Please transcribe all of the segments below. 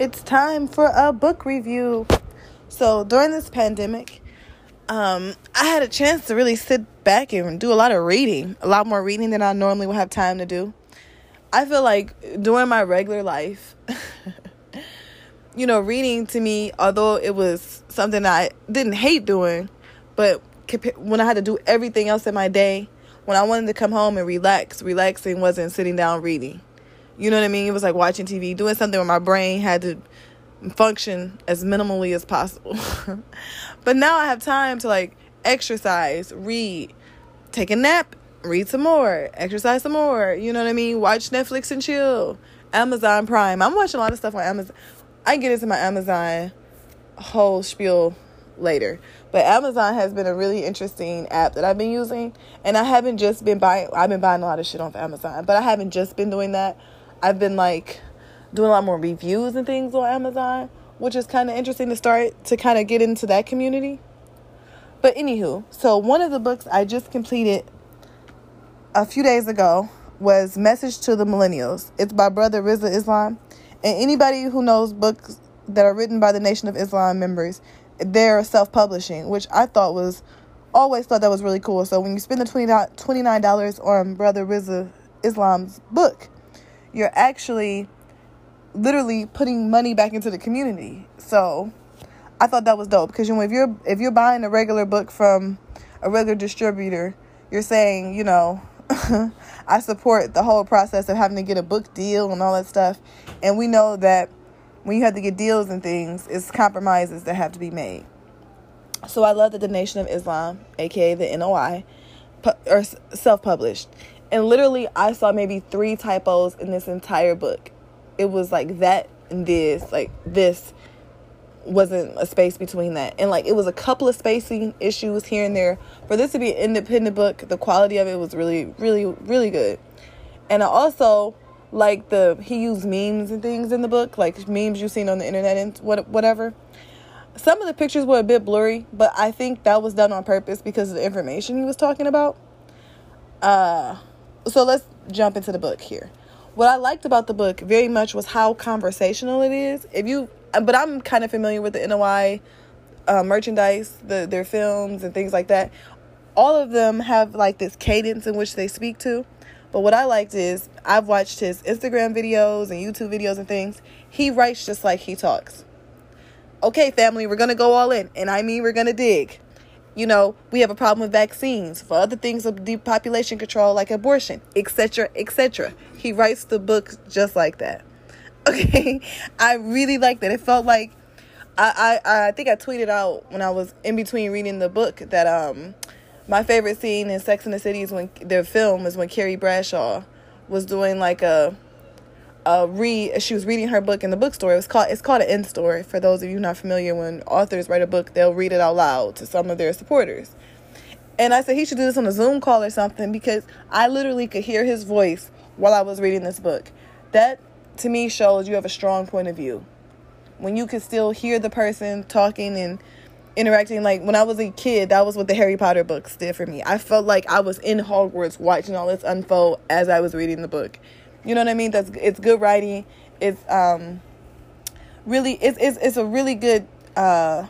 it's time for a book review. So during this pandemic, um, I had a chance to really sit back and do a lot of reading, a lot more reading than I normally would have time to do. I feel like during my regular life, you know, reading to me, although it was something I didn't hate doing, but when I had to do everything else in my day, when I wanted to come home and relax, relaxing wasn't sitting down reading. You know what I mean? It was like watching TV, doing something where my brain had to function as minimally as possible. but now I have time to like exercise, read, take a nap, read some more, exercise some more. You know what I mean? Watch Netflix and chill. Amazon Prime. I'm watching a lot of stuff on Amazon. I get into my Amazon whole spiel later. But Amazon has been a really interesting app that I've been using, and I haven't just been buying. I've been buying a lot of shit off Amazon, but I haven't just been doing that. I've been like doing a lot more reviews and things on Amazon, which is kind of interesting to start to kind of get into that community. But anywho, so one of the books I just completed a few days ago was Message to the Millennials. It's by Brother Rizza Islam. And anybody who knows books that are written by the Nation of Islam members, they're self publishing, which I thought was always thought that was really cool. So when you spend the $29 on Brother Rizza Islam's book, you're actually literally putting money back into the community. So I thought that was dope because you know if you're if you're buying a regular book from a regular distributor, you're saying, you know, I support the whole process of having to get a book deal and all that stuff. And we know that when you have to get deals and things, it's compromises that have to be made. So I love that the Nation of Islam, aka the NOI, pu- or self-published. And literally, I saw maybe three typos in this entire book. It was like that and this, like this wasn't a space between that. And like it was a couple of spacing issues here and there. For this to be an independent book, the quality of it was really, really, really good. And I also like the he used memes and things in the book, like memes you've seen on the internet and what whatever. Some of the pictures were a bit blurry, but I think that was done on purpose because of the information he was talking about. Uh so let's jump into the book here. What I liked about the book very much was how conversational it is. If you, but I'm kind of familiar with the NOI uh, merchandise, the their films and things like that. All of them have like this cadence in which they speak to. But what I liked is I've watched his Instagram videos and YouTube videos and things. He writes just like he talks. Okay, family, we're gonna go all in, and I mean we're gonna dig you know, we have a problem with vaccines, for other things of depopulation control like abortion, etc., etc. He writes the book just like that. Okay, I really like that. It felt like I, I I think I tweeted out when I was in between reading the book that um my favorite scene in Sex and the City is when their film is when Carrie Bradshaw was doing like a uh, read she was reading her book in the bookstore. It was called it's called an in story. For those of you not familiar, when authors write a book, they'll read it out loud to some of their supporters. And I said he should do this on a Zoom call or something because I literally could hear his voice while I was reading this book. That to me shows you have a strong point of view. When you can still hear the person talking and interacting like when I was a kid, that was what the Harry Potter books did for me. I felt like I was in Hogwarts watching all this unfold as I was reading the book. You know what I mean? That's it's good writing. It's um really it's it's it's a really good uh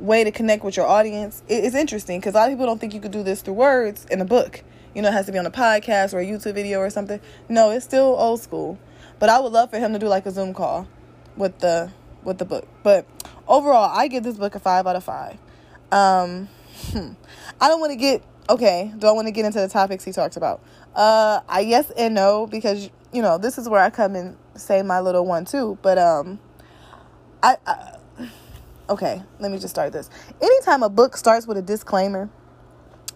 way to connect with your audience. It, it's interesting because a lot of people don't think you could do this through words in a book. You know, it has to be on a podcast or a YouTube video or something. No, it's still old school. But I would love for him to do like a Zoom call with the with the book. But overall, I give this book a five out of five. Um, I don't want to get okay. Do I want to get into the topics he talks about? Uh, I yes and no because you know, this is where I come and say my little one too. But um, I, I okay, let me just start this. Anytime a book starts with a disclaimer,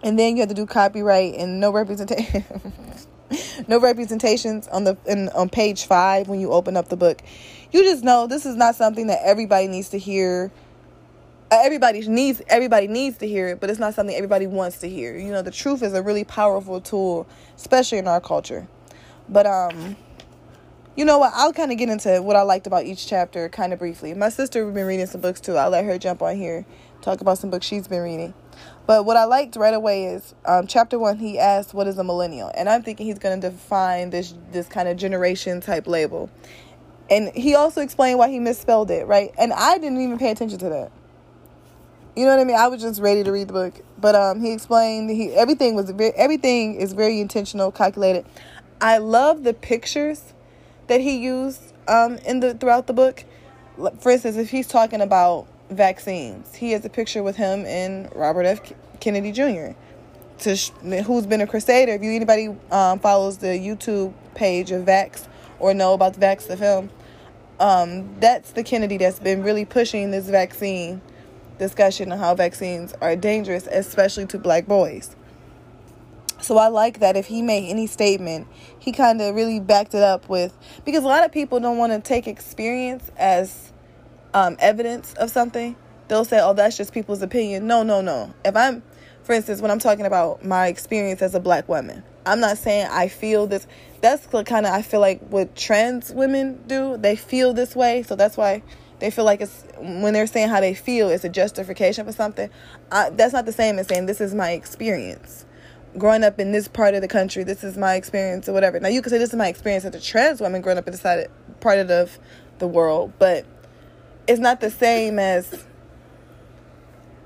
and then you have to do copyright and no representation. no representations on the in, on page five when you open up the book. You just know this is not something that everybody needs to hear. Uh, everybody needs everybody needs to hear it, but it's not something everybody wants to hear. You know, the truth is a really powerful tool, especially in our culture. But um you know what? I'll kind of get into what I liked about each chapter kind of briefly. My sister has been reading some books too. I'll let her jump on here, talk about some books she's been reading. But what I liked right away is um, chapter one. He asked, "What is a millennial?" And I'm thinking he's going to define this this kind of generation type label. And he also explained why he misspelled it, right? And I didn't even pay attention to that. You know what I mean? I was just ready to read the book, but um, he explained he everything was very everything is very intentional, calculated. I love the pictures that he used um in the throughout the book. For instance, if he's talking about vaccines, he has a picture with him and Robert F. Kennedy Jr. To sh- who's been a crusader. If you anybody um, follows the YouTube page of Vax or know about the Vax the film, um, that's the Kennedy that's been really pushing this vaccine discussion on how vaccines are dangerous, especially to black boys. So I like that if he made any statement, he kind of really backed it up with because a lot of people don't want to take experience as um, evidence of something. They'll say, "Oh, that's just people's opinion." No, no, no. If I'm, for instance, when I'm talking about my experience as a black woman, I'm not saying I feel this. That's kind of I feel like what trans women do. They feel this way, so that's why they feel like it's when they're saying how they feel it's a justification for something I, that's not the same as saying this is my experience growing up in this part of the country this is my experience or whatever now you could say this is my experience as a trans woman growing up in this part of the, the world but it's not the same as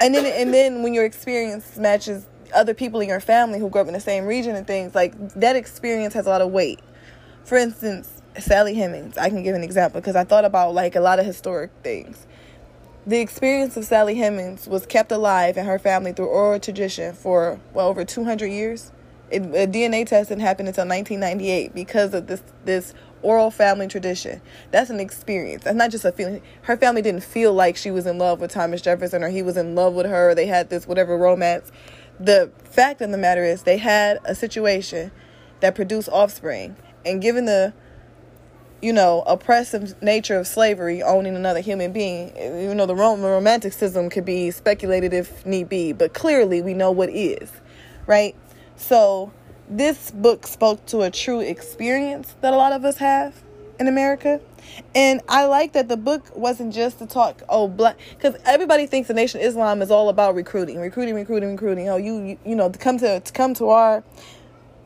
and then and then when your experience matches other people in your family who grew up in the same region and things like that experience has a lot of weight for instance Sally Hemings, I can give an example because I thought about like a lot of historic things. The experience of Sally Hemings was kept alive in her family through oral tradition for well over 200 years. It, a DNA test didn't happen until 1998 because of this this oral family tradition. That's an experience. That's not just a feeling. Her family didn't feel like she was in love with Thomas Jefferson or he was in love with her they had this whatever romance. The fact of the matter is they had a situation that produced offspring. And given the you know, oppressive nature of slavery, owning another human being. You know, the romanticism could be speculated if need be, but clearly we know what is, right? So this book spoke to a true experience that a lot of us have in America. And I like that the book wasn't just to talk, oh, black, because everybody thinks the Nation Islam is all about recruiting, recruiting, recruiting, recruiting. Oh, you, you, you know, to come to to come to our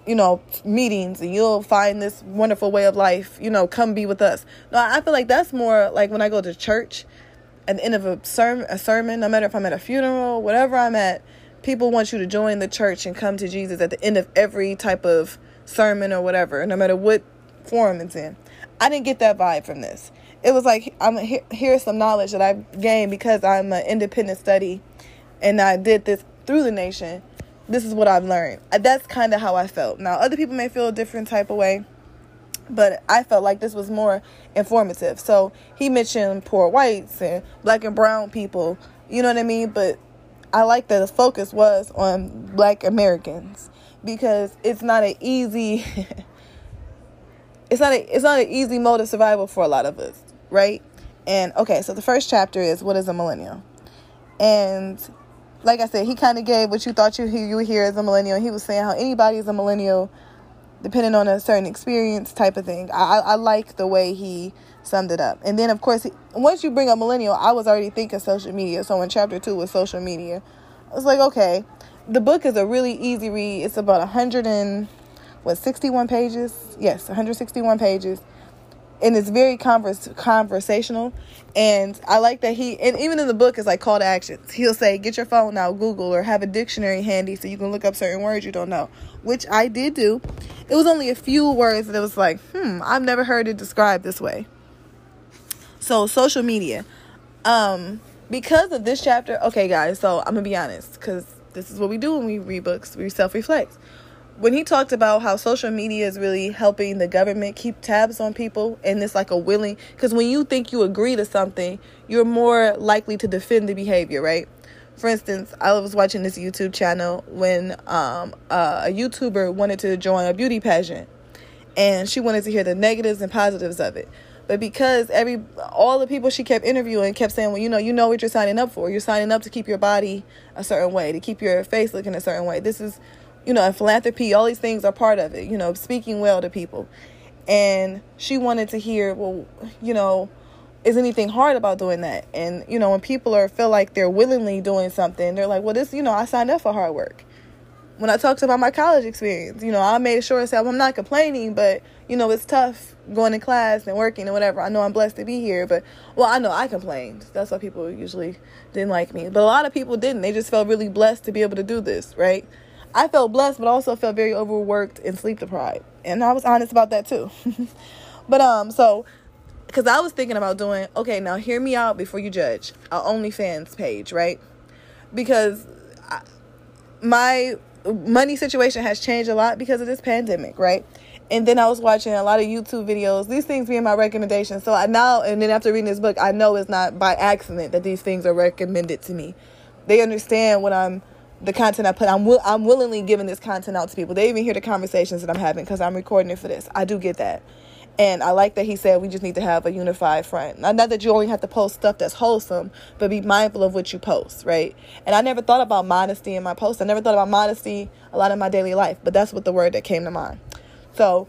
you know, meetings and you'll find this wonderful way of life, you know, come be with us. No, I feel like that's more like when I go to church at the end of a sermon, a sermon, no matter if I'm at a funeral, whatever I'm at, people want you to join the church and come to Jesus at the end of every type of sermon or whatever, no matter what form it's in. I didn't get that vibe from this. It was like I'm here, here's some knowledge that I've gained because I'm an independent study and I did this through the nation this is what I've learned. Uh, that's kind of how I felt. Now, other people may feel a different type of way, but I felt like this was more informative. So he mentioned poor whites and black and brown people, you know what I mean? But I like that the focus was on black Americans because it's not an easy it's not a, it's not an easy mode of survival for a lot of us, right? And okay, so the first chapter is what is a millennial? And like I said, he kind of gave what you thought you you would hear as a millennial. He was saying how anybody is a millennial, depending on a certain experience type of thing. I I like the way he summed it up. And then of course, once you bring up millennial, I was already thinking social media. So in chapter two was social media, I was like, okay, the book is a really easy read. It's about a hundred and what sixty one pages. Yes, one hundred sixty one pages and it's very converse, conversational. And i like that he and even in the book it's like call to actions. He'll say get your phone out google or have a dictionary handy so you can look up certain words you don't know which i did do. It was only a few words that was like hmm i've never heard it described this way. So social media. Um because of this chapter okay guys so i'm gonna be honest because this is what we do when we read books we self-reflect when he talked about how social media is really helping the government keep tabs on people and it's like a willing because when you think you agree to something you're more likely to defend the behavior right? For instance i was watching this youtube channel when um, uh, a youtuber wanted to join a beauty pageant and she wanted to hear the negatives and positives of it. But because every all the people she kept interviewing kept saying well you know you know what you're signing up for. You're signing up to keep your body a certain way to keep your face looking a certain way. This is you know, and philanthropy, all these things are part of it, you know, speaking well to people. And she wanted to hear, well, you know, is anything hard about doing that? And, you know, when people are feel like they're willingly doing something, they're like, well, this, you know, I signed up for hard work. when I talked about my college experience, you know, I made sure to say I'm not complaining, but you know, it's tough going to class and working and whatever. I know I'm blessed to be here, but well, I know I complained. That's why people usually didn't like me. But a lot of people didn't. They just felt really blessed to be able to do this, right? I felt blessed, but also felt very overworked and sleep deprived. And I was honest about that too. but um, so because I was thinking about doing okay. Now hear me out before you judge. A OnlyFans page, right? Because I, my money situation has changed a lot because of this pandemic, right? And then I was watching a lot of YouTube videos. These things being my recommendations. So I now, and then after reading this book, I know it's not by accident that these things are recommended to me. They understand what I'm, the content I put. I'm I'm willingly giving this content out to people. They even hear the conversations that I'm having because I'm recording it for this. I do get that. And I like that he said we just need to have a unified front. Not that you only have to post stuff that's wholesome, but be mindful of what you post, right? And I never thought about modesty in my post. I never thought about modesty a lot in my daily life, but that's what the word that came to mind. So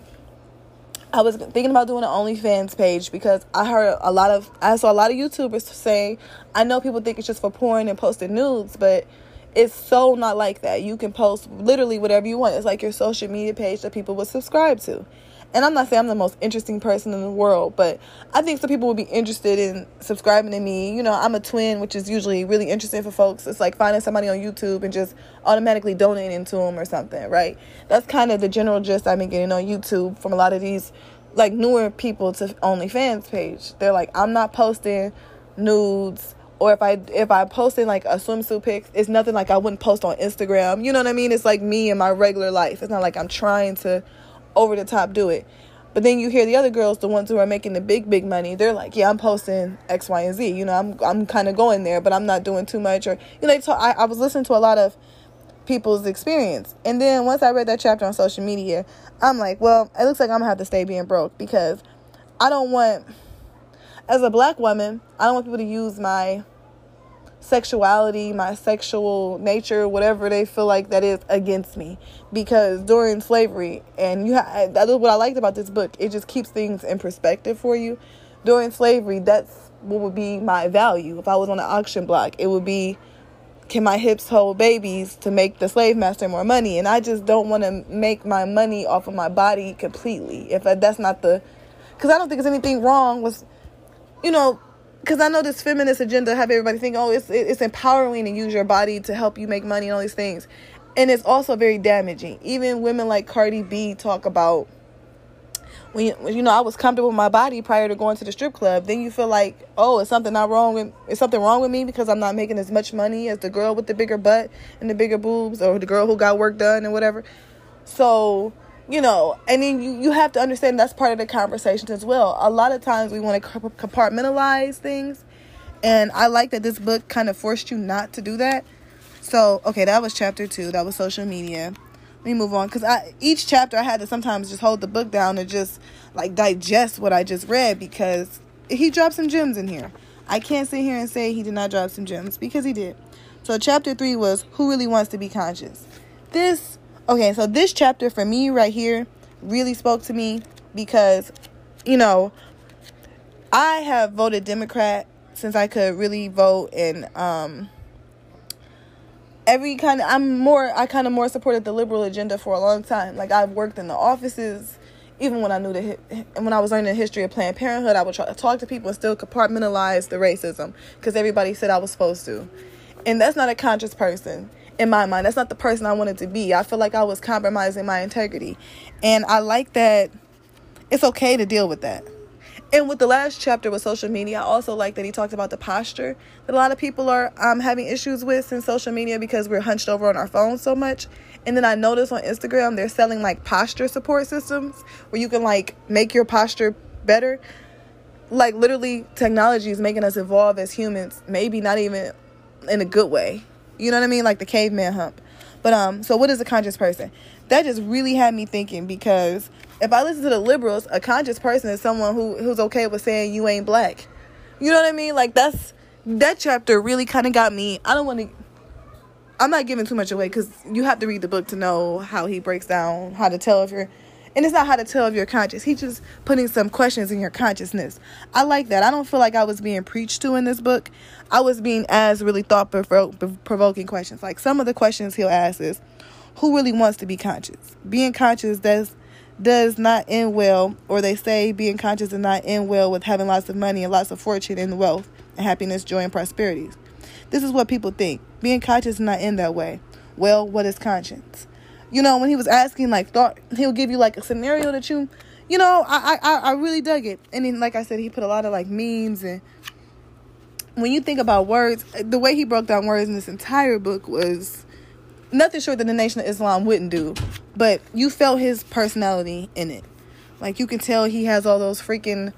I was thinking about doing an OnlyFans page because I heard a lot of I saw a lot of YouTubers say I know people think it's just for porn and posting nudes, but it's so not like that. You can post literally whatever you want. It's like your social media page that people would subscribe to. And I'm not saying I'm the most interesting person in the world, but I think some people would be interested in subscribing to me. You know, I'm a twin, which is usually really interesting for folks. It's like finding somebody on YouTube and just automatically donating to them or something, right? That's kind of the general gist I've been getting on YouTube from a lot of these like newer people to OnlyFans page. They're like, I'm not posting nudes or if I if I posted like a swimsuit pic, it's nothing like I wouldn't post on Instagram. You know what I mean? It's like me and my regular life. It's not like I'm trying to over the top do it. But then you hear the other girls, the ones who are making the big, big money, they're like, yeah, I'm posting X, Y, and Z. You know, I'm I'm kind of going there, but I'm not doing too much. Or you know, talk, I, I was listening to a lot of people's experience, and then once I read that chapter on social media, I'm like, well, it looks like I'm gonna have to stay being broke because I don't want, as a black woman, I don't want people to use my sexuality, my sexual nature, whatever they feel like that is against me. Because during slavery, and you, ha- that is what I liked about this book. It just keeps things in perspective for you. During slavery, that's what would be my value. If I was on an auction block, it would be, can my hips hold babies to make the slave master more money? And I just don't want to make my money off of my body completely. If that's not the, because I don't think there's anything wrong with, you know because I know this feminist agenda have everybody think, oh, it's it's empowering to use your body to help you make money and all these things, and it's also very damaging. Even women like Cardi B talk about when you, know I was comfortable with my body prior to going to the strip club. Then you feel like, oh, is something not wrong with something wrong with me because I'm not making as much money as the girl with the bigger butt and the bigger boobs, or the girl who got work done and whatever. So you know, and then you, you have to understand that's part of the conversation as well. A lot of times we want to compartmentalize things, and I like that this book kind of forced you not to do that. So, okay, that was chapter two. That was social media. Let me move on because I each chapter I had to sometimes just hold the book down and just like digest what I just read because he dropped some gems in here. I can't sit here and say he did not drop some gems because he did. So, chapter three was Who Really Wants to Be Conscious? This Okay, so this chapter for me right here really spoke to me because, you know, I have voted Democrat since I could really vote and um every kind of I'm more I kind of more supported the liberal agenda for a long time. Like I've worked in the offices even when I knew the and when I was learning the history of Planned Parenthood, I would try to talk to people and still compartmentalize the racism because everybody said I was supposed to. And that's not a conscious person in my mind. That's not the person I wanted to be. I feel like I was compromising my integrity. And I like that it's okay to deal with that. And with the last chapter with social media, I also like that he talked about the posture that a lot of people are um, having issues with in social media because we're hunched over on our phones so much. And then I noticed on Instagram they're selling like posture support systems where you can like make your posture better. Like literally, technology is making us evolve as humans, maybe not even in a good way. You know what I mean? Like the caveman hump. But um, so what is a conscious person? That just really had me thinking because if I listen to the liberals, a conscious person is someone who who's okay with saying you ain't black. You know what I mean? Like that's that chapter really kind of got me. I don't want to. I'm not giving too much away because you have to read the book to know how he breaks down how to tell if you're and it's not how to tell if you're conscious. He's just putting some questions in your consciousness. I like that. I don't feel like I was being preached to in this book. I was being asked really thought provoking questions. Like some of the questions he'll ask is, who really wants to be conscious? Being conscious does does not end well, or they say being conscious does not end well with having lots of money and lots of fortune and wealth and happiness, joy, and prosperity. This is what people think. Being conscious does not end that way. Well, what is conscience? You know, when he was asking, like, thought he'll give you like a scenario that you, you know, I I I really dug it. And then, like I said, he put a lot of like memes and when you think about words, the way he broke down words in this entire book was nothing short than the Nation of Islam wouldn't do. But you felt his personality in it. Like you can tell he has all those freaking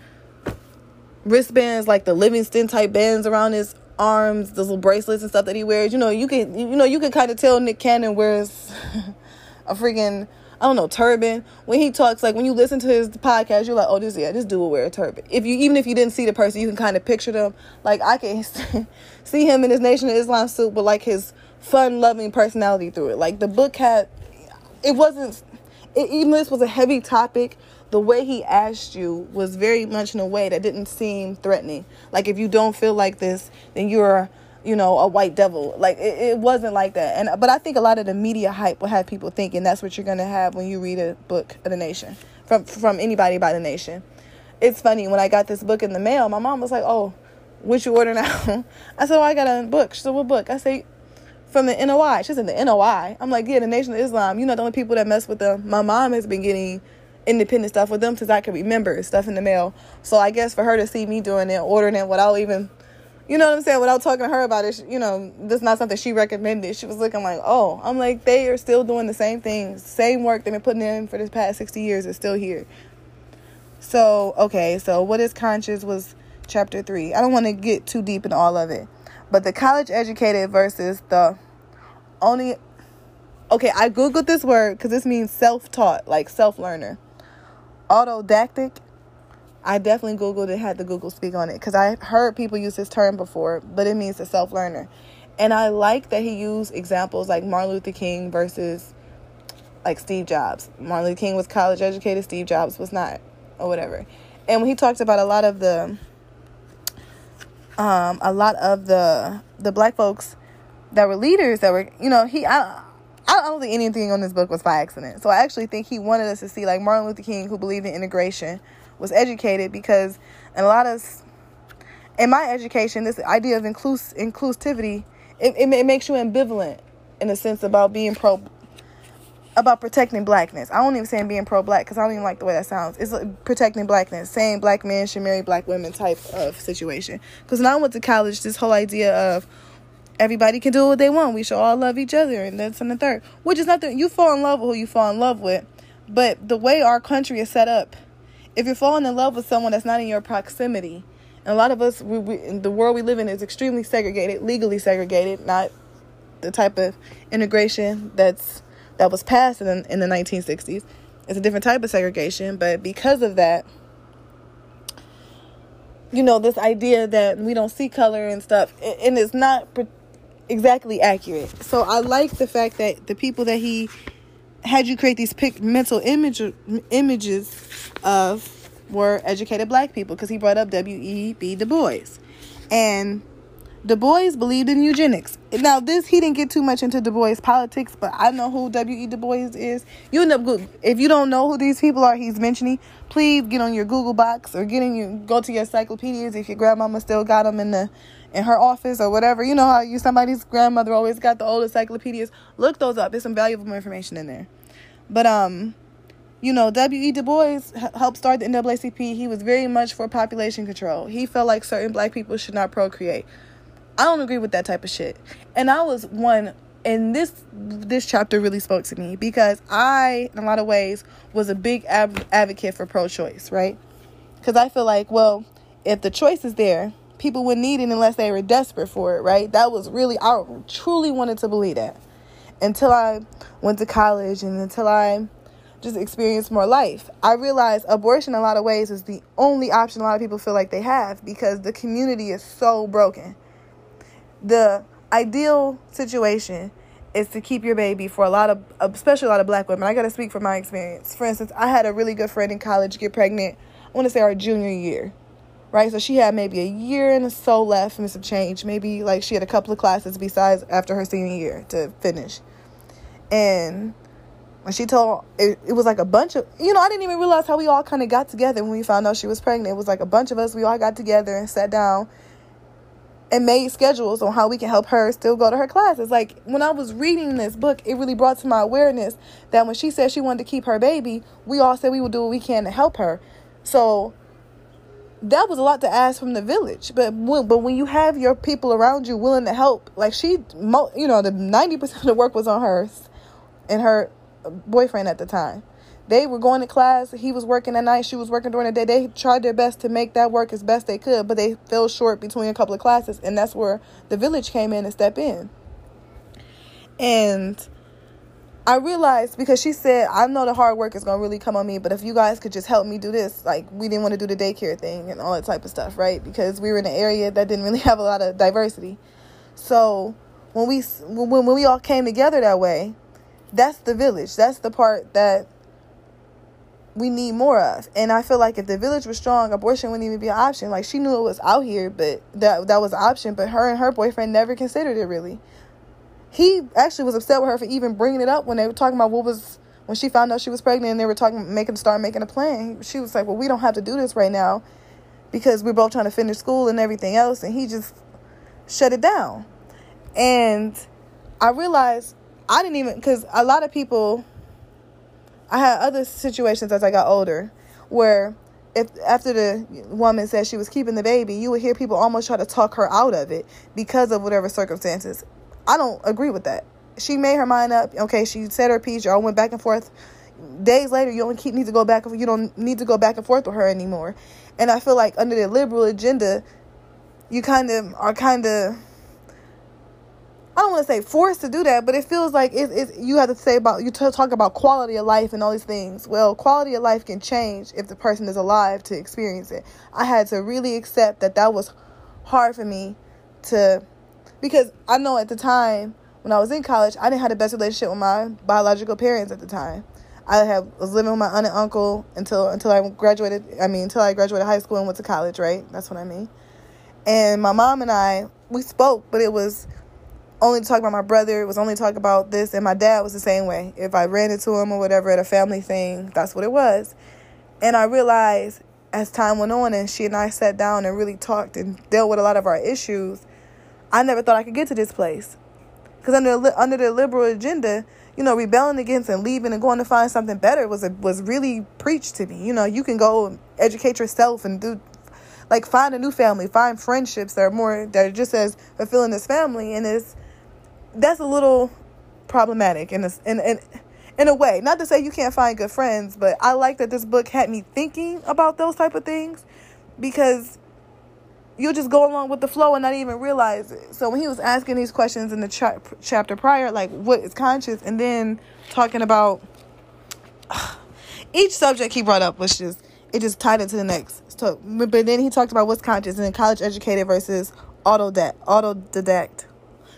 wristbands, like the Livestrong type bands around his arms, those little bracelets and stuff that he wears. You know, you can you know you can kind of tell Nick Cannon wears a freaking I don't know turban when he talks. Like when you listen to his podcast, you're like, oh, this yeah, this dude will wear a turban. If you even if you didn't see the person, you can kind of picture them. Like I can see him in his Nation of Islam suit, but like his fun loving personality through it. Like the book had, it wasn't. It, even this was a heavy topic the way he asked you was very much in a way that didn't seem threatening. Like if you don't feel like this, then you're you know a white devil. Like it, it wasn't like that. And but I think a lot of the media hype will have people thinking that's what you're gonna have when you read a book of the nation from from anybody by the nation. It's funny when I got this book in the mail, my mom was like, "Oh, what you order now?" I said, "Oh, I got a book." She said, "What book?" I say, "From the NOI." She said, "The NOI." I'm like, "Yeah, the Nation of Islam. You know, the only people that mess with them." My mom has been getting independent stuff with them since I can remember stuff in the mail. So I guess for her to see me doing it, ordering it without even, you know what I'm saying, without talking to her about it, you know, that's not something she recommended. She was looking like, oh, I'm like, they are still doing the same things, same work they've been putting in for this past 60 years is still here. So, okay, so what is conscious was chapter three. I don't want to get too deep in all of it, but the college educated versus the only. Okay, I googled this word because this means self taught, like self learner autodactic i definitely googled it had the google speak on it because i heard people use this term before but it means a self-learner. And i like that he used examples like martin luther king versus like steve jobs. Martin luther king was college educated steve jobs was not or whatever. And when he talked about a lot of the um a lot of the the black folks that were leaders that were you know he I, I don't think anything on this book was by accident. So I actually think he wanted us to see like Martin Luther King, who believed in integration, was educated because in a lot of in my education, this idea of inclus- inclusivity it, it, it makes you ambivalent in a sense about being pro about protecting blackness. I don't even say being pro black because I don't even like the way that sounds. It's like protecting blackness, saying black men should marry black women type of situation. Because when I went to college, this whole idea of everybody can do what they want. We should all love each other, and that's in the third. Which is nothing. You fall in love with who you fall in love with, but the way our country is set up, if you're falling in love with someone that's not in your proximity, and a lot of us, we, we, the world we live in is extremely segregated, legally segregated, not the type of integration that's that was passed in in the 1960s. It's a different type of segregation, but because of that you know this idea that we don't see color and stuff and it's not exactly accurate. So I like the fact that the people that he had you create these pic- mental image images of were educated black people because he brought up W.E.B. Du Bois. And Du Bois believed in eugenics. Now, this he didn't get too much into Du Bois politics, but I know who W.E. Du Bois is. You end up if you don't know who these people are he's mentioning. Please get on your Google box or get in your go to your encyclopedias if your grandmama still got them in the in her office or whatever. You know how you somebody's grandmother always got the old encyclopedias. Look those up. There's some valuable information in there. But um, you know, W.E. Du Bois helped start the NAACP. He was very much for population control. He felt like certain black people should not procreate. I don't agree with that type of shit. And I was one and this this chapter really spoke to me because I in a lot of ways was a big advocate for pro-choice, right? Cuz I feel like, well, if the choice is there, people would need it unless they were desperate for it, right? That was really, I truly wanted to believe that until I went to college and until I just experienced more life. I realized abortion, in a lot of ways, is the only option a lot of people feel like they have because the community is so broken. The ideal situation is to keep your baby for a lot of, especially a lot of black women. I got to speak from my experience. For instance, I had a really good friend in college get pregnant, I want to say our junior year right? So she had maybe a year and so left and some change. Maybe like she had a couple of classes besides after her senior year to finish. And when she told it, it was like a bunch of you know i didn't even realize how we all kind of got together when we found out she was pregnant it was like a bunch of us we all got together and sat down and made schedules on how we can help her still go to her classes like when i was reading this book it really brought to my awareness that when she said she wanted to keep her baby we all said we would do what we can to help her so that was a lot to ask from the village but when, but when you have your people around you willing to help like she you know the 90% of the work was on her and her boyfriend at the time. They were going to class. He was working at night. She was working during the day. They tried their best to make that work as best they could, but they fell short between a couple of classes. And that's where the village came in and stepped in. And I realized because she said, I know the hard work is going to really come on me, but if you guys could just help me do this, like we didn't want to do the daycare thing and all that type of stuff, right? Because we were in an area that didn't really have a lot of diversity. So when we when, when we all came together that way, that's the village. That's the part that we need more of. And I feel like if the village was strong, abortion wouldn't even be an option. Like she knew it was out here, but that that was an option. But her and her boyfriend never considered it really. He actually was upset with her for even bringing it up when they were talking about what was when she found out she was pregnant and they were talking making start making a plan. She was like, "Well, we don't have to do this right now because we're both trying to finish school and everything else." And he just shut it down. And I realized I didn't even because a lot of people. I had other situations as I got older, where if after the woman said she was keeping the baby, you would hear people almost try to talk her out of it because of whatever circumstances. I don't agree with that. She made her mind up. Okay, she said her piece. Y'all went back and forth. Days later, you don't keep need to go back. You don't need to go back and forth with her anymore. And I feel like under the liberal agenda, you kind of are kind of I don't want to say forced to do that, but it feels like it, it, you have to say about you talk about quality of life and all these things. Well, quality of life can change if the person is alive to experience it. I had to really accept that that was hard for me to because I know at the time when I was in college, I didn't have the best relationship with my biological parents at the time. I had was living with my aunt and uncle until until I graduated. I mean, until I graduated high school and went to college. Right, that's what I mean. And my mom and I we spoke, but it was only to talk about my brother. It was only talk about this, and my dad was the same way. If I ran into him or whatever at a family thing, that's what it was. And I realized as time went on, and she and I sat down and really talked and dealt with a lot of our issues. I never thought I could get to this place, because under under the liberal agenda, you know, rebelling against and leaving and going to find something better was a, was really preached to me. You know, you can go and educate yourself and do like find a new family, find friendships that are more that are just as fulfilling as family, and it's that's a little problematic in a, in, in, in a way. Not to say you can't find good friends, but I like that this book had me thinking about those type of things because you'll just go along with the flow and not even realize it. So when he was asking these questions in the cha- chapter prior, like what is conscious, and then talking about uh, each subject he brought up was just it just tied into the next. So, but then he talked about what's conscious and college educated versus autodidact, autodidact,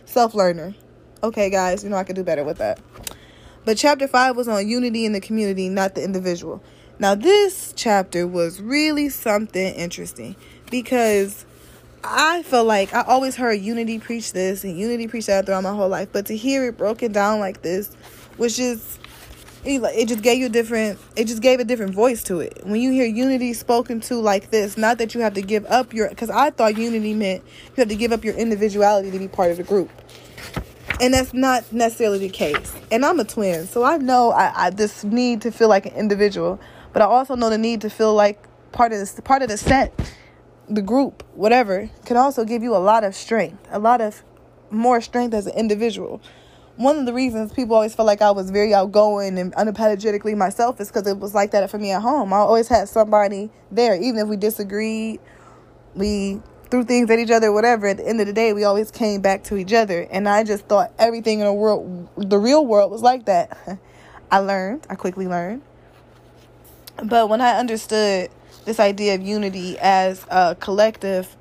self learner. Okay, guys, you know I could do better with that. But chapter 5 was on unity in the community, not the individual. Now, this chapter was really something interesting because I felt like I always heard unity preach this and unity preach that throughout my whole life, but to hear it broken down like this was just it just gave you a different it just gave a different voice to it. When you hear unity spoken to like this not that you have to give up your because i thought unity meant you have to give up your individuality to be part of the group. And that's not necessarily the case. And I'm a twin, so I know I, I this need to feel like an individual, but I also know the need to feel like part of this part of the set, the group, whatever, can also give you a lot of strength, a lot of more strength as an individual. One of the reasons people always felt like I was very outgoing and unapologetically myself is because it was like that for me at home. I always had somebody there, even if we disagreed, we threw things at each other, whatever. At the end of the day, we always came back to each other. And I just thought everything in the world, the real world, was like that. I learned, I quickly learned. But when I understood this idea of unity as a collective,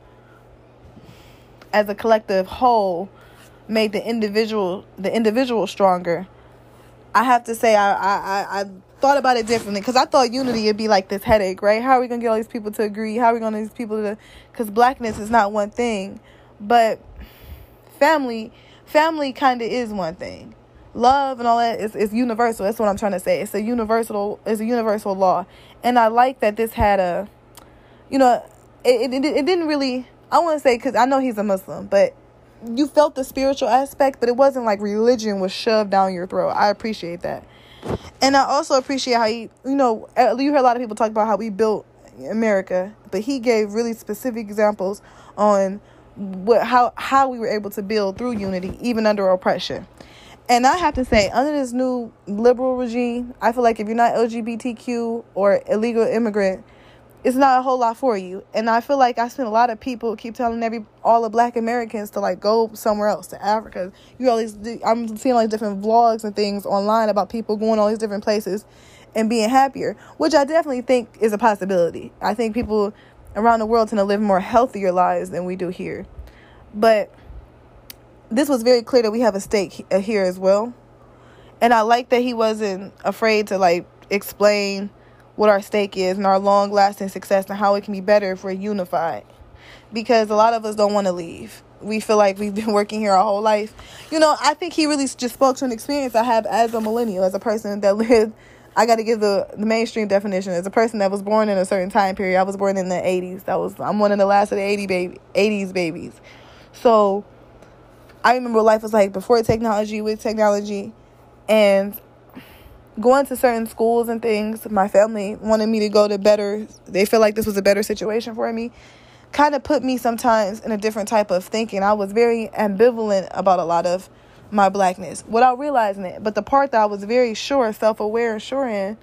as a collective whole, made the individual the individual stronger. I have to say I I I thought about it differently because I thought unity would be like this headache, right? How are we gonna get all these people to agree? How are we gonna get these people to? Because blackness is not one thing, but family, family kind of is one thing. Love and all that is, is universal. That's what I'm trying to say. It's a universal it's a universal law. And I like that this had a you know, it it, it didn't really I want to say cuz I know he's a Muslim, but you felt the spiritual aspect, but it wasn't like religion was shoved down your throat. I appreciate that. And I also appreciate how he, you know, uh, you hear a lot of people talk about how we built America, but he gave really specific examples on what how how we were able to build through unity even under oppression. And I have to say, under this new liberal regime, I feel like if you're not LGBTQ or illegal immigrant, it's not a whole lot for you. And I feel like I spent a lot of people keep telling every all the black Americans to like go somewhere else to Africa. You these I'm seeing like different vlogs and things online about people going all these different places and being happier, which I definitely think is a possibility. I think people around the world tend to live more healthier lives than we do here. But this was very clear that we have a stake uh, here as well. And I like that he wasn't afraid to like explain what our stake is and our long lasting success and how it can be better if we're unified. Because a lot of us don't want to leave. We feel like we've been working here our whole life. You know, I think he really just spoke to an experience I have as a millennial, as a person that lived. I got to give the, the mainstream definition as a person that was born in a certain time period. I was born in the 80s. That was I'm one of the last of the 80 baby 80s babies. So I remember life was like before technology, with technology, and going to certain schools and things. My family wanted me to go to better. They feel like this was a better situation for me. Kind of put me sometimes in a different type of thinking. I was very ambivalent about a lot of my blackness without realizing it. But the part that I was very sure, self aware, sure in,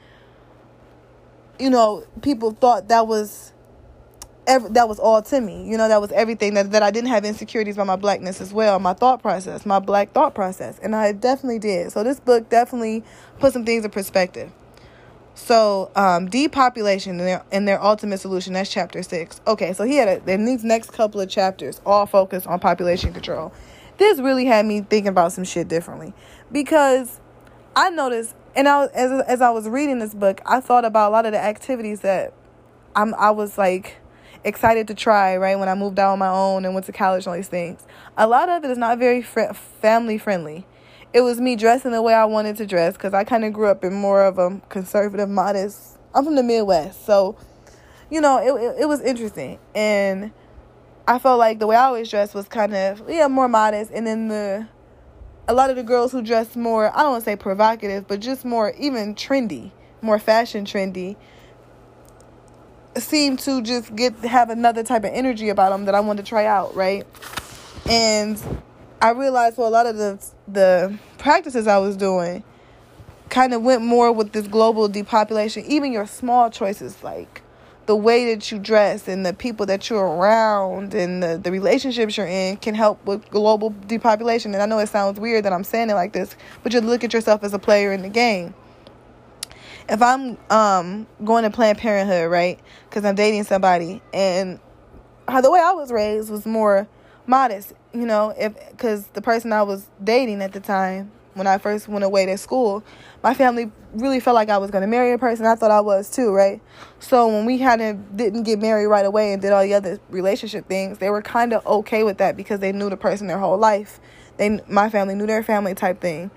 you know, people thought that was every, that was all to me. You know, that was everything that, that I didn't have insecurities about my blackness as well, my thought process, my black thought process. And I definitely did. So this book definitely put some things in perspective. So, um, depopulation and their, and their ultimate solution, that's chapter six. Okay, so he had a, in these next couple of chapters, all focused on population control. This really had me thinking about some shit differently because I noticed, and I as as I was reading this book, I thought about a lot of the activities that I'm I was like excited to try, right? When I moved out on my own and went to college and all these things. A lot of it is not very fr- family friendly. It was me dressing the way I wanted to dress because I kind of grew up in more of a conservative, modest. I'm from the Midwest, so you know it, it, it was interesting, and I felt like the way I always dressed was kind of yeah more modest, and then the a lot of the girls who dress more I don't want to say provocative, but just more even trendy, more fashion trendy seem to just get have another type of energy about them that I wanted to try out, right? And I realized for a lot of the the practices I was doing kind of went more with this global depopulation. Even your small choices like the way that you dress and the people that you're around and the, the relationships you're in can help with global depopulation. And I know it sounds weird that I'm saying it like this, but you look at yourself as a player in the game if I'm um going to Planned Parenthood, right? Because I'm dating somebody, and how the way I was raised was more modest, you know. If because the person I was dating at the time, when I first went away to school, my family really felt like I was going to marry a person. I thought I was too, right? So when we kind of didn't get married right away and did all the other relationship things, they were kind of okay with that because they knew the person their whole life. They my family knew their family type thing.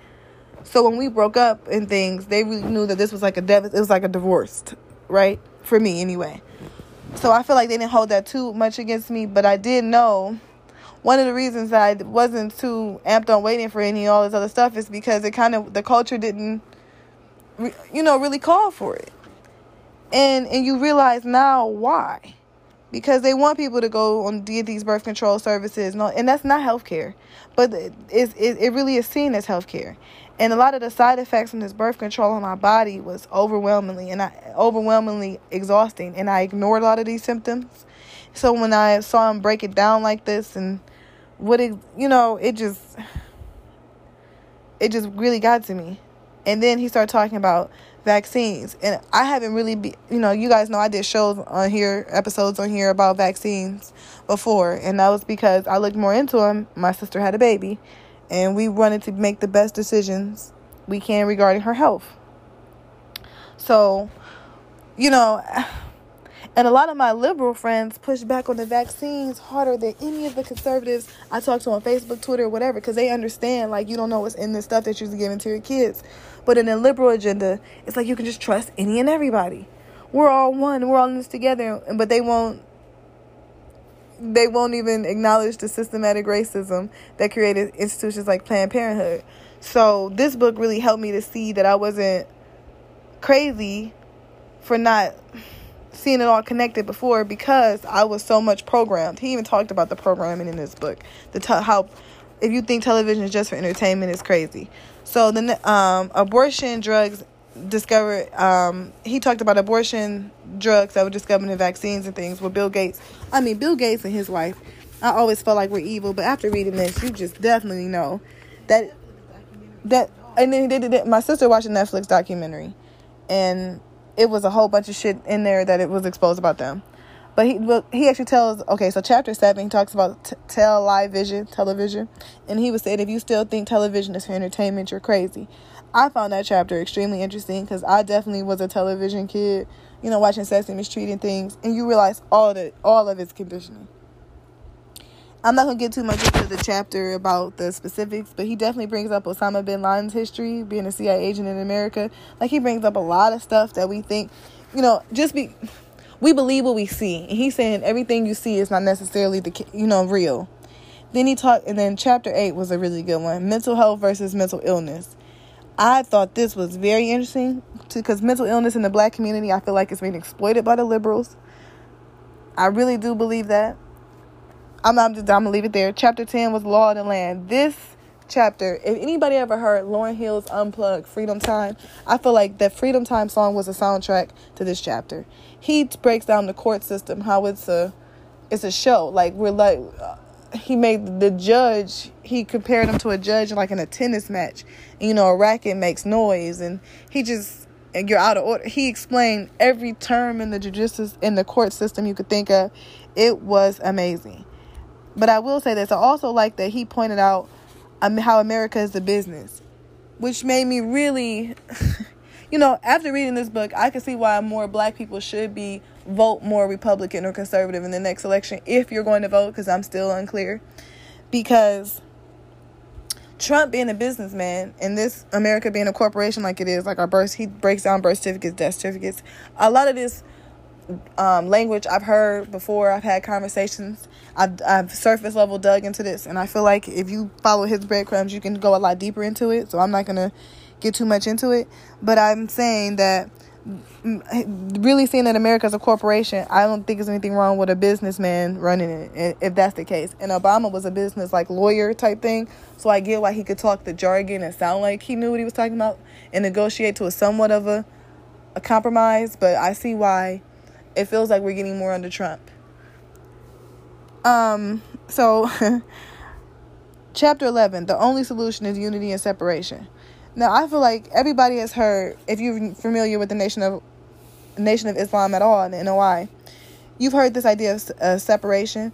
So when we broke up and things, they really knew that this was like a dev- it was like a divorce, right? For me anyway. So I feel like they didn't hold that too much against me, but I did know one of the reasons I wasn't too amped on waiting for any all this other stuff is because it kind of the culture didn't you know really call for it. And and you realize now why because they want people to go on get these birth control services, no, and that's not healthcare, but it, it, it really is seen as healthcare. And a lot of the side effects from this birth control on my body was overwhelmingly and I, overwhelmingly exhausting, and I ignored a lot of these symptoms. So when I saw him break it down like this, and what it, you know, it just, it just really got to me. And then he started talking about vaccines. And I haven't really be you know, you guys know I did shows on here, episodes on here about vaccines before, and that was because I looked more into them. My sister had a baby, and we wanted to make the best decisions we can regarding her health. So, you know, And a lot of my liberal friends push back on the vaccines harder than any of the conservatives I talk to on Facebook, Twitter, whatever, because they understand like you don't know what's in this stuff that you're giving to your kids. But in the liberal agenda, it's like you can just trust any and everybody. We're all one. We're all in this together. But they won't. They won't even acknowledge the systematic racism that created institutions like Planned Parenthood. So this book really helped me to see that I wasn't crazy for not seeing it all connected before because I was so much programmed. He even talked about the programming in this book. The how if you think television is just for entertainment, it's crazy. So then um, abortion drugs discovered. Um, he talked about abortion drugs that were discovered in vaccines and things with Bill Gates. I mean, Bill Gates and his wife. I always felt like we're evil, but after reading this, you just definitely know that that. And then they did. My sister watched a Netflix documentary, and it was a whole bunch of shit in there that it was exposed about them. But he well, he actually tells okay, so chapter seven he talks about t- tell live vision television, and he was saying if you still think television is for entertainment, you're crazy. I found that chapter extremely interesting because I definitely was a television kid, you know, watching Street and things, and you realize all of all of its conditioning. I'm not gonna get too much into the chapter about the specifics, but he definitely brings up Osama bin Laden's history, being a CIA agent in America. Like he brings up a lot of stuff that we think, you know, just be we believe what we see. And he's saying everything you see is not necessarily the you know real. Then he talked, and then chapter eight was a really good one: mental health versus mental illness. I thought this was very interesting because mental illness in the black community, I feel like it's being exploited by the liberals. I really do believe that. I'm, I'm just I'm gonna leave it there. Chapter ten was law of the land. This chapter, if anybody ever heard Lauryn Hill's Unplugged Freedom Time, I feel like that Freedom Time song was a soundtrack to this chapter. He breaks down the court system, how it's a it's a show. Like we're like he made the judge. He compared him to a judge like in a tennis match. And, you know, a racket makes noise, and he just and you're out of order. He explained every term in the judicial in the court system you could think of. It was amazing. But I will say this: I also like that he pointed out um, how America is a business, which made me really, you know, after reading this book, I can see why more Black people should be vote more Republican or conservative in the next election if you're going to vote, because I'm still unclear. Because Trump being a businessman and this America being a corporation like it is, like our birth, he breaks down birth certificates, death certificates. A lot of this um, language I've heard before. I've had conversations. I've, I've surface level dug into this, and I feel like if you follow his breadcrumbs, you can go a lot deeper into it. So I'm not gonna get too much into it, but I'm saying that really seeing that America is a corporation, I don't think there's anything wrong with a businessman running it, if that's the case. And Obama was a business like lawyer type thing, so I get why he could talk the jargon and sound like he knew what he was talking about and negotiate to a somewhat of a a compromise. But I see why it feels like we're getting more under Trump. Um, so chapter 11, the only solution is unity and separation. Now, I feel like everybody has heard if you're familiar with the nation of Nation of Islam at all in the NOI, you've heard this idea of uh, separation.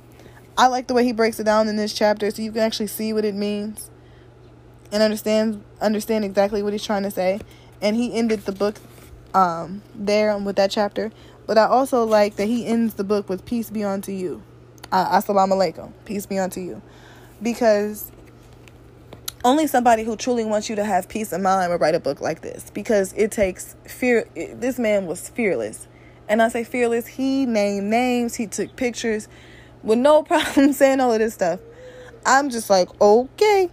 I like the way he breaks it down in this chapter so you can actually see what it means and understand understand exactly what he's trying to say. And he ended the book um, there with that chapter. But I also like that he ends the book with peace be unto you. Uh, Assalamu alaikum. Peace be unto you. Because only somebody who truly wants you to have peace of mind would write a book like this. Because it takes fear. It, this man was fearless. And I say fearless, he named names, he took pictures with no problem saying all of this stuff. I'm just like, okay,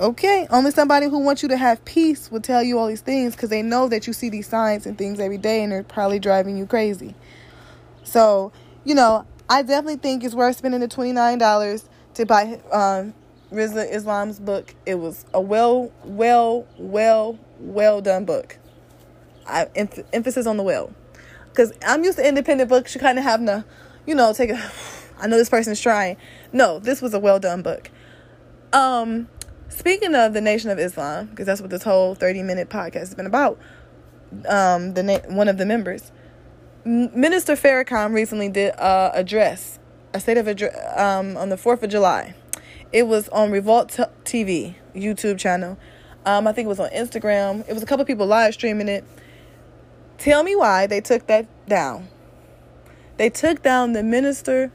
Okay, only somebody who wants you to have peace will tell you all these things because they know that you see these signs and things every day and they're probably driving you crazy. So, you know, I definitely think it's worth spending the $29 to buy um, Rizza Islam's book. It was a well, well, well, well done book. I emph- emphasis on the well, because I'm used to independent books. You kind of have to, you know, take a. I know this person's trying. No, this was a well done book. Um, Speaking of the Nation of Islam, because that's what this whole 30 minute podcast has been about, um, the na- one of the members, Minister Farrakhan recently did a address, a state of address um, on the 4th of July. It was on Revolt TV, YouTube channel. Um, I think it was on Instagram. It was a couple people live streaming it. Tell me why they took that down. They took down the minister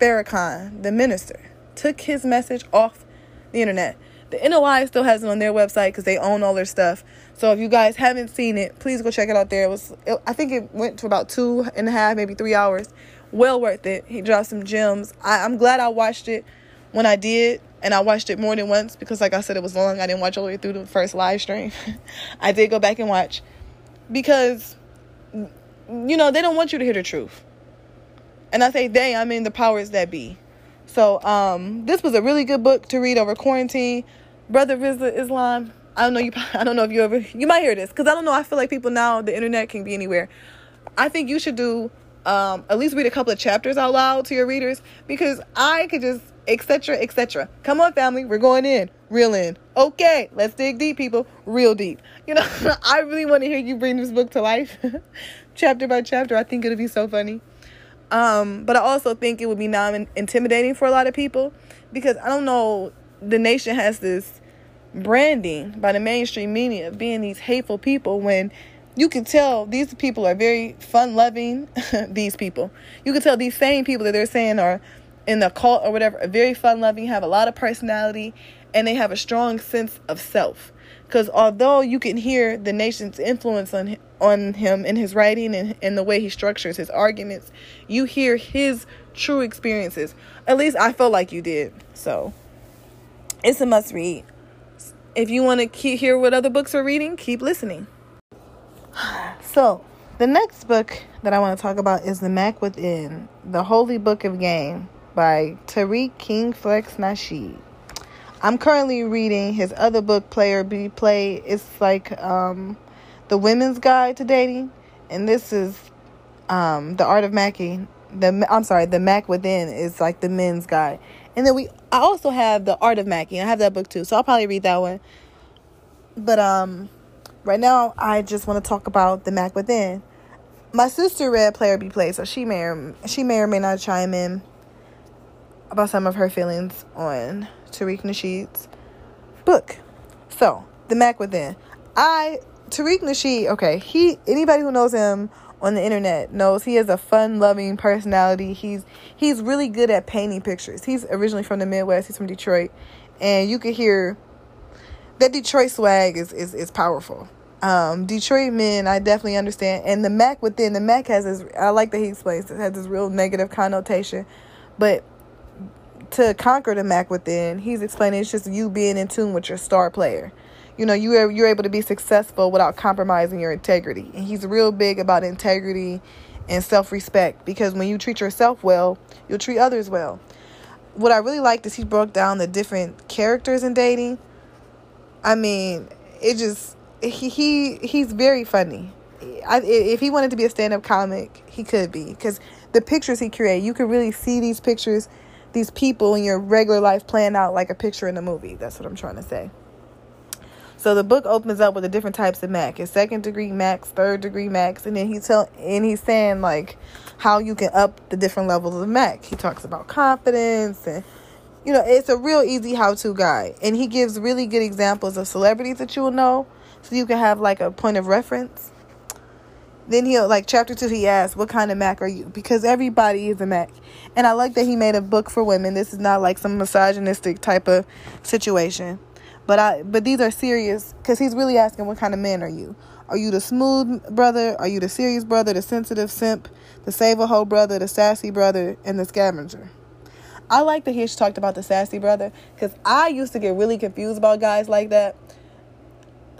Farrakhan, the minister, took his message off the internet. The NOI still has it on their website because they own all their stuff. So if you guys haven't seen it, please go check it out there. It was, it, I think it went to about two and a half, maybe three hours. Well worth it. He dropped some gems. I, I'm glad I watched it when I did, and I watched it more than once because, like I said, it was long. I didn't watch all the way through the first live stream. I did go back and watch because, you know, they don't want you to hear the truth. And I say they, I mean the powers that be. So um, this was a really good book to read over quarantine. Brother Rizza Islam. I don't know you. I don't know if you ever. You might hear this because I don't know. I feel like people now the internet can be anywhere. I think you should do um, at least read a couple of chapters out loud to your readers because I could just etc etc. Come on, family, we're going in, real in. Okay, let's dig deep, people, real deep. You know, I really want to hear you bring this book to life, chapter by chapter. I think it'll be so funny. Um, but I also think it would be non intimidating for a lot of people because I don't know, the nation has this branding by the mainstream media of being these hateful people when you can tell these people are very fun loving. these people, you can tell these same people that they're saying are in the cult or whatever are very fun loving, have a lot of personality, and they have a strong sense of self. Because although you can hear the nation's influence on on him in his writing and, and the way he structures his arguments, you hear his true experiences. At least I felt like you did. So it's a must read. If you want to hear what other books are reading, keep listening. So the next book that I want to talk about is The Mack Within, The Holy Book of Game by Tariq King Flex Nasheed. I'm currently reading his other book, Player Be Play. It's like um, the women's guide to dating, and this is um, the art of Mackie. The I'm sorry, the Mack within is like the men's guide, and then we I also have the art of Mackie. I have that book too, so I'll probably read that one. But um, right now I just want to talk about the Mack within. My sister read Player Be Play, so she may or she may or may not chime in about some of her feelings on Tariq Nasheed's book. So, The Mack Within. I Tariq Nasheed, okay, he anybody who knows him on the internet knows he has a fun-loving personality. He's he's really good at painting pictures. He's originally from the Midwest. He's from Detroit, and you can hear that Detroit swag is is is powerful. Um, Detroit men, I definitely understand. And the Mack within the Mac has this. I like that he explains it has this real negative connotation, but to conquer the Mac within, he's explaining it's just you being in tune with your star player. You know you are you're able to be successful without compromising your integrity. And he's real big about integrity and self-respect because when you treat yourself well you'll treat others well. What i really liked is he broke down the different characters in dating. I mean it just he, he he's very funny. I, if he wanted to be a stand-up comic he could be. Because the pictures he created you could really see these pictures these people in your regular life playing out like a picture in a movie that's what i'm trying to say so the book opens up with the different types of Mac. It's second degree Macs, third degree Macs, and then he's tell and he's saying like how you can up the different levels of Mac. He talks about confidence and you know, it's a real easy how-to guide. And he gives really good examples of celebrities that you will know so you can have like a point of reference. Then he'll like chapter two he asks, What kind of Mac are you? Because everybody is a Mac. And I like that he made a book for women. This is not like some misogynistic type of situation. But I but these are serious because he's really asking what kind of man are you? Are you the smooth brother? Are you the serious brother, the sensitive simp, the save a hoe brother, the sassy brother, and the scavenger? I like that he talked about the sassy brother because I used to get really confused about guys like that.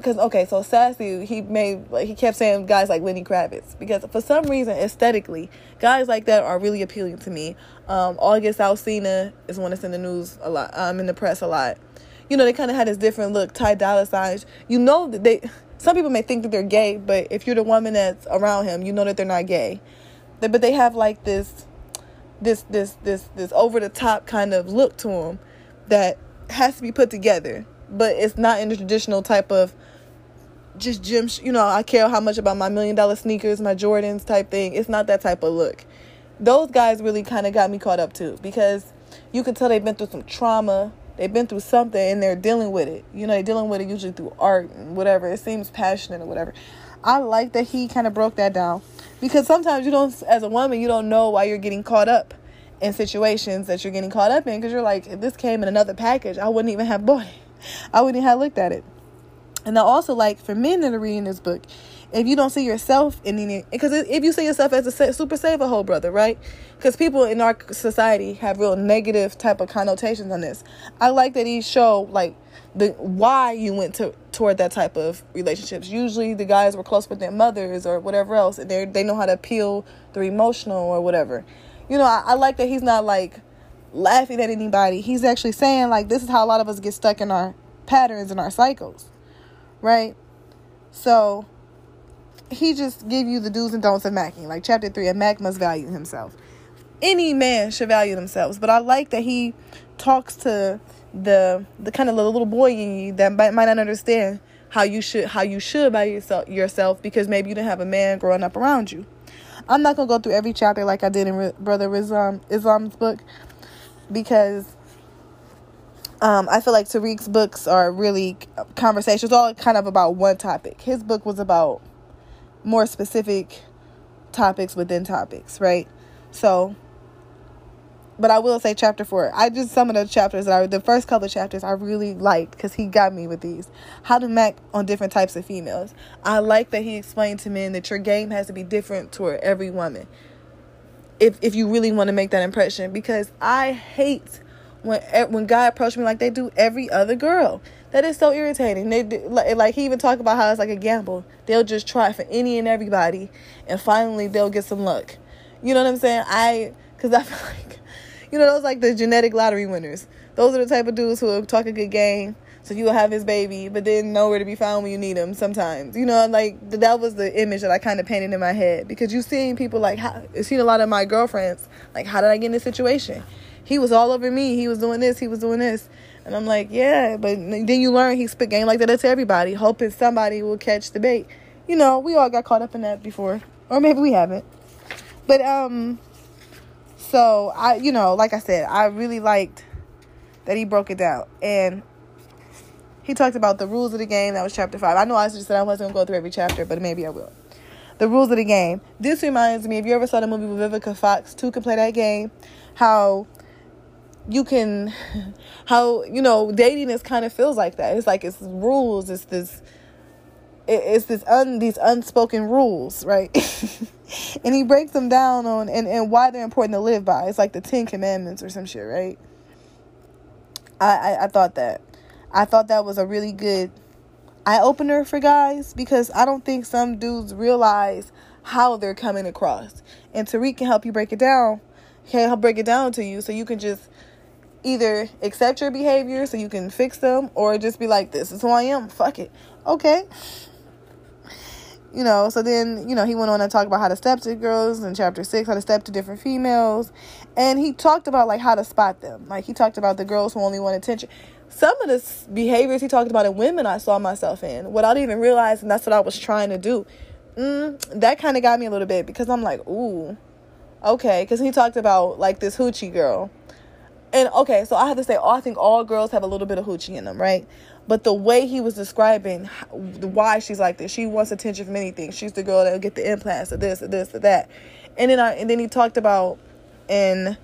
Because okay, so sassy, he made like he kept saying guys like Lenny Kravitz because for some reason aesthetically, guys like that are really appealing to me. Um, August Alsina is one that's in the news a lot. I'm um, in the press a lot you know, they kind of had this different look, Ty Dolla signs. You know that they, some people may think that they're gay, but if you're the woman that's around him, you know that they're not gay. But they have like this, this, this, this, this over the top kind of look to them that has to be put together, but it's not in the traditional type of just gym. You know, I care how much about my million dollar sneakers, my Jordans type thing. It's not that type of look. Those guys really kind of got me caught up too because you can tell they've been through some trauma they've been through something and they're dealing with it. You know, they're dealing with it usually through art and whatever. It seems passionate or whatever. I like that he kind of broke that down. because sometimes you don't as a woman you don't know why you're getting caught up in situations that you're getting caught up in because you're like if this came in another package i wouldn't even have bought it i wouldn't have looked at it and i also like for men that are reading this book if you don't see yourself in any because if you see yourself as a super saver whole brother right? Because people in our society have real negative type of connotations on this. I like that he show like the why you went to toward that type of relationships. Usually the guys were close with their mothers or whatever else and they they know how to appeal the emotional or whatever. You know I, I like that he's not like laughing at anybody. He's actually saying like this is how a lot of us get stuck in our patterns and our cycles right so he just give you the do's and don'ts of macking. Like chapter three, a Mac must value himself. Any man should value themselves, but I like that he talks to the the kind of little boy in you that might, might not understand how you should how you should value yourself yourself because maybe you didn't have a man growing up around you. I'm not gonna go through every chapter like I did in Brother Islam Islam's book because um, I feel like Tariq's books are really conversations, all kind of about one topic. His book was about more specific topics within topics, right? So, but I will say chapter four. I just some of the chapters that I the first couple of chapters I really liked because he got me with these. How to mac on different types of females. I like that he explained to men that your game has to be different toward every woman. If if you really want to make that impression, because I hate when eh, when guy approach me like they do every other girl. That is so irritating. They do, like, like he even talk about how it's like a gamble. They'll just try for any and everybody, and finally they'll get some luck. You know what I'm saying? I because I feel like you know those like the genetic lottery winners. Those are the type of dudes who will talk a good game, so you will have his baby, but then nowhere to be found when you need him. Sometimes, you know, like that was the image that I kind of painted in my head because you seeing people like, how, seen a lot of my girlfriends like, how did I get in this situation? He was all over me. He was doing this. He was doing this. And I'm like, yeah, but then you learn he spit game like that to everybody, hoping somebody will catch the bait. You know, we all got caught up in that before, or maybe we haven't. But um, so I, you know, like I said, I really liked that he broke it down and he talked about the rules of the game. That was chapter five. I know I just said I wasn't gonna go through every chapter, but maybe I will. The rules of the game. This reminds me, if you ever saw the movie with Vivica Fox, two can play that game. How you can how you know dating is kind of feels like that. It's like it's rules it's this it's this un these unspoken rules right? And he breaks them down on and, and why they're important to live by. It's like the ten commandments or some shit right? I, I i thought that. I thought that was a really good eye opener for guys because i don't think some dudes realize how they're coming across. And tariq can help you break it down can help break it down to you so you can just either accept your behavior so you can fix them or just be like this is who i am. Fuck it. Okay. You know so then you know he went on to talk about how to step to girls in chapter six how to step to different females. And he talked about like how to spot them. Like he talked about the girls who only want attention. Some of the behaviors he talked about in women i saw myself in without even realizing that's what i was trying to do. Mm, that kind of got me a little bit because i'm like ooh okay. Because he talked about like this hoochie girl and okay, so I have to say, oh, I think all girls have a little bit of hoochie in them, right? But the way he was describing why she's like this, she wants attention from anything. She's the girl that'll get the implants or this or this or that. And then I and then he talked about in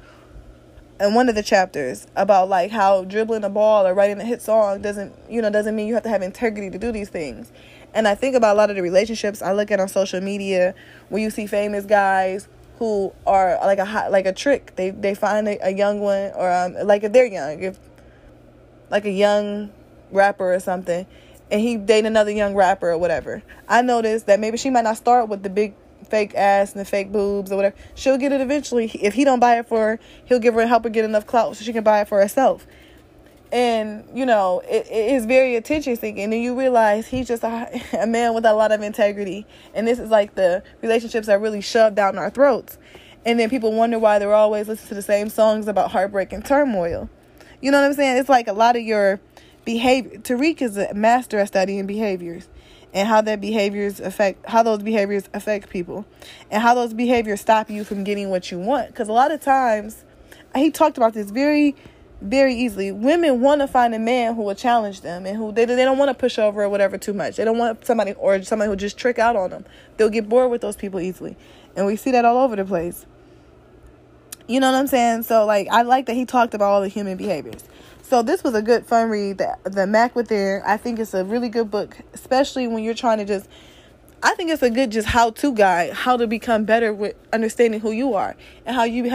in one of the chapters about like how dribbling a ball or writing a hit song doesn't you know doesn't mean you have to have integrity to do these things. And I think about a lot of the relationships I look at on social media where you see famous guys who are like a hot, like a trick. They they find a, a young one or um, like if they're young, if like a young rapper or something, and he date another young rapper or whatever. I noticed that maybe she might not start with the big fake ass and the fake boobs or whatever. She'll get it eventually. If he don't buy it for her, he'll give her help her get enough clout so she can buy it for herself and you know it, is very attention seeking. And you realize he's just a, a, man with a lot of integrity. And this is like the relationships that really shoved down our throats. And then people wonder why they're always listening to the same songs about heartbreak and turmoil. You know what i'm saying? It's like a lot of your behavior tariq is a master at studying behaviors and how that behaviors affect how those behaviors affect people and how those behaviors stop you from getting what you want. Because a lot of times he talked about this very very easily. Women want to find a man who will challenge them and who they, they don't want to push over or whatever too much. They don't want somebody or somebody who just trick out on them. They'll get bored with those people easily. And we see that all over the place. You know what I'm saying? So like I like that he talked about all the human behaviors. So this was a good fun read. The, the Mack Within. I think it's a really good book, especially when you're trying to just I think it's a good just how to guide how to become better with understanding who you are and how you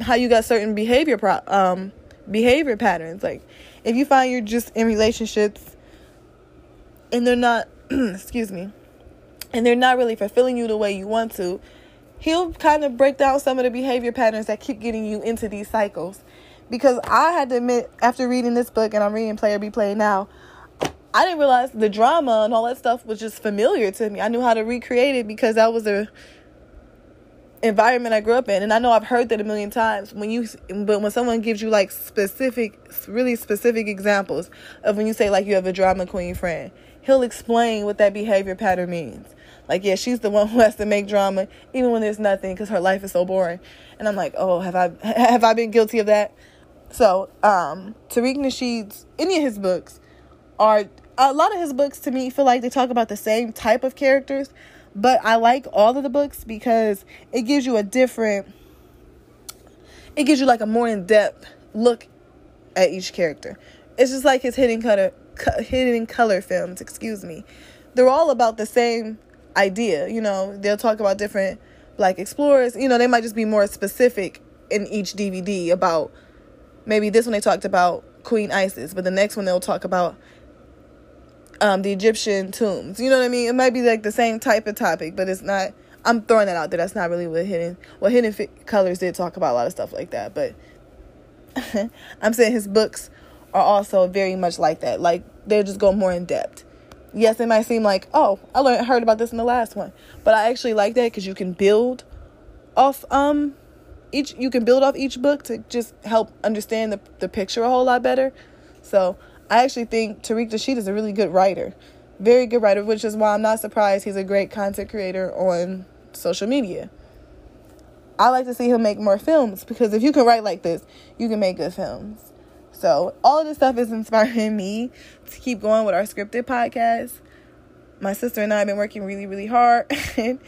how you got certain behavior pro, um behavior patterns. Like if you find you're just in relationships and they're not excuse me and they're not really fulfilling you the way you want to, he'll kind of break down some of the behavior patterns that keep getting you into these cycles. Because I had to admit, after reading this book and I'm reading Player Be Played now, I didn't realize the drama and all that stuff was just familiar to me. I knew how to recreate it because that was the environment I grew up in, and I know I've heard that a million times. When you, but when someone gives you like specific, really specific examples of when you say like you have a drama queen friend, he'll explain what that behavior pattern means. Like, yeah, she's the one who has to make drama even when there's nothing because her life is so boring. And I'm like, oh, have I have I been guilty of that? So, um, Tariq Nasheed's any of his books are a lot of his books to me feel like they talk about the same type of characters, but I like all of the books because it gives you a different it gives you like a more in-depth look at each character. It's just like his hidden color hidden color films, excuse me. They're all about the same idea, you know. They'll talk about different black explorers, you know, they might just be more specific in each DVD about maybe this one they talked about Queen Isis, but the next one they'll talk about um, the Egyptian tombs. You know what I mean? It might be like the same type of topic, but it's not. I'm throwing that out there. That's not really what hidden. What hidden colors did talk about a lot of stuff like that, but I'm saying his books are also very much like that. Like they just go more in depth. Yes, it might seem like oh I learned heard about this in the last one, but I actually like that because you can build off um each you can build off each book to just help understand the the picture a whole lot better. So I actually think Tariq Nasheed is a really good writer. Very good writer, which is why I'm not surprised he's a great content creator on social media. I like to see him make more films because if you can write like this, you can make good films. So, all of this stuff is inspiring me to keep going with our scripted podcast. My sister and I have been working really, really hard and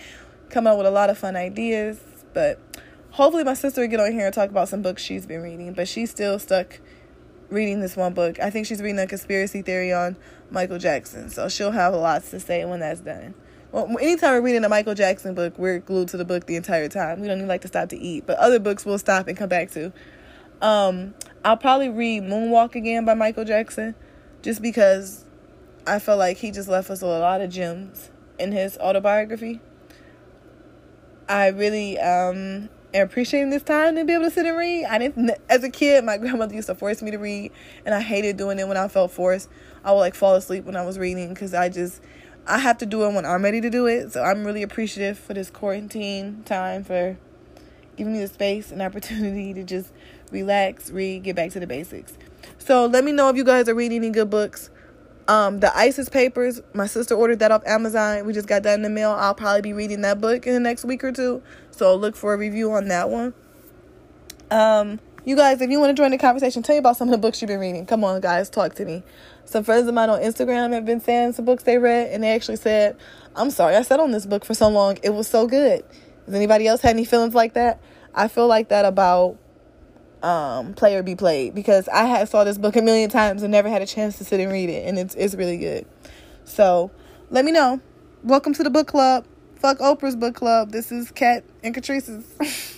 come up with a lot of fun ideas. But hopefully, my sister will get on here and talk about some books she's been reading. But she's still stuck reading this one book. I think she's reading a conspiracy theory on Michael Jackson. So she'll have lots to say when that's done. Well, anytime we're reading a Michael Jackson book, we're glued to the book the entire time. We don't even like to stop to eat. But other books we'll stop and come back to. Um, I'll probably read Moonwalk again by Michael Jackson just because I feel like he just left us a lot of gems in his autobiography. I really um appreciating this time to be able to sit and read. I didn't, as a kid, my grandmother used to force me to read, and I hated doing it when I felt forced. I would like fall asleep when I was reading because I just, I have to do it when I'm ready to do it. So I'm really appreciative for this quarantine time for giving me the space and opportunity to just relax, read, get back to the basics. So let me know if you guys are reading any good books. Um, the ISIS papers, my sister ordered that off Amazon. We just got that in the mail. I'll probably be reading that book in the next week or two. So look for a review on that one. Um, you guys, if you want to join the conversation, tell me about some of the books you've been reading. Come on, guys, talk to me. Some friends of mine on Instagram have been saying some books they read, and they actually said, I'm sorry, I sat on this book for so long. It was so good. Has anybody else had any feelings like that? I feel like that about um, Player Be Played because I had saw this book a million times and never had a chance to sit and read it, and it's it's really good. So let me know. Welcome to the book club. Fuck Oprah's book club. This is Kat and Catrice's.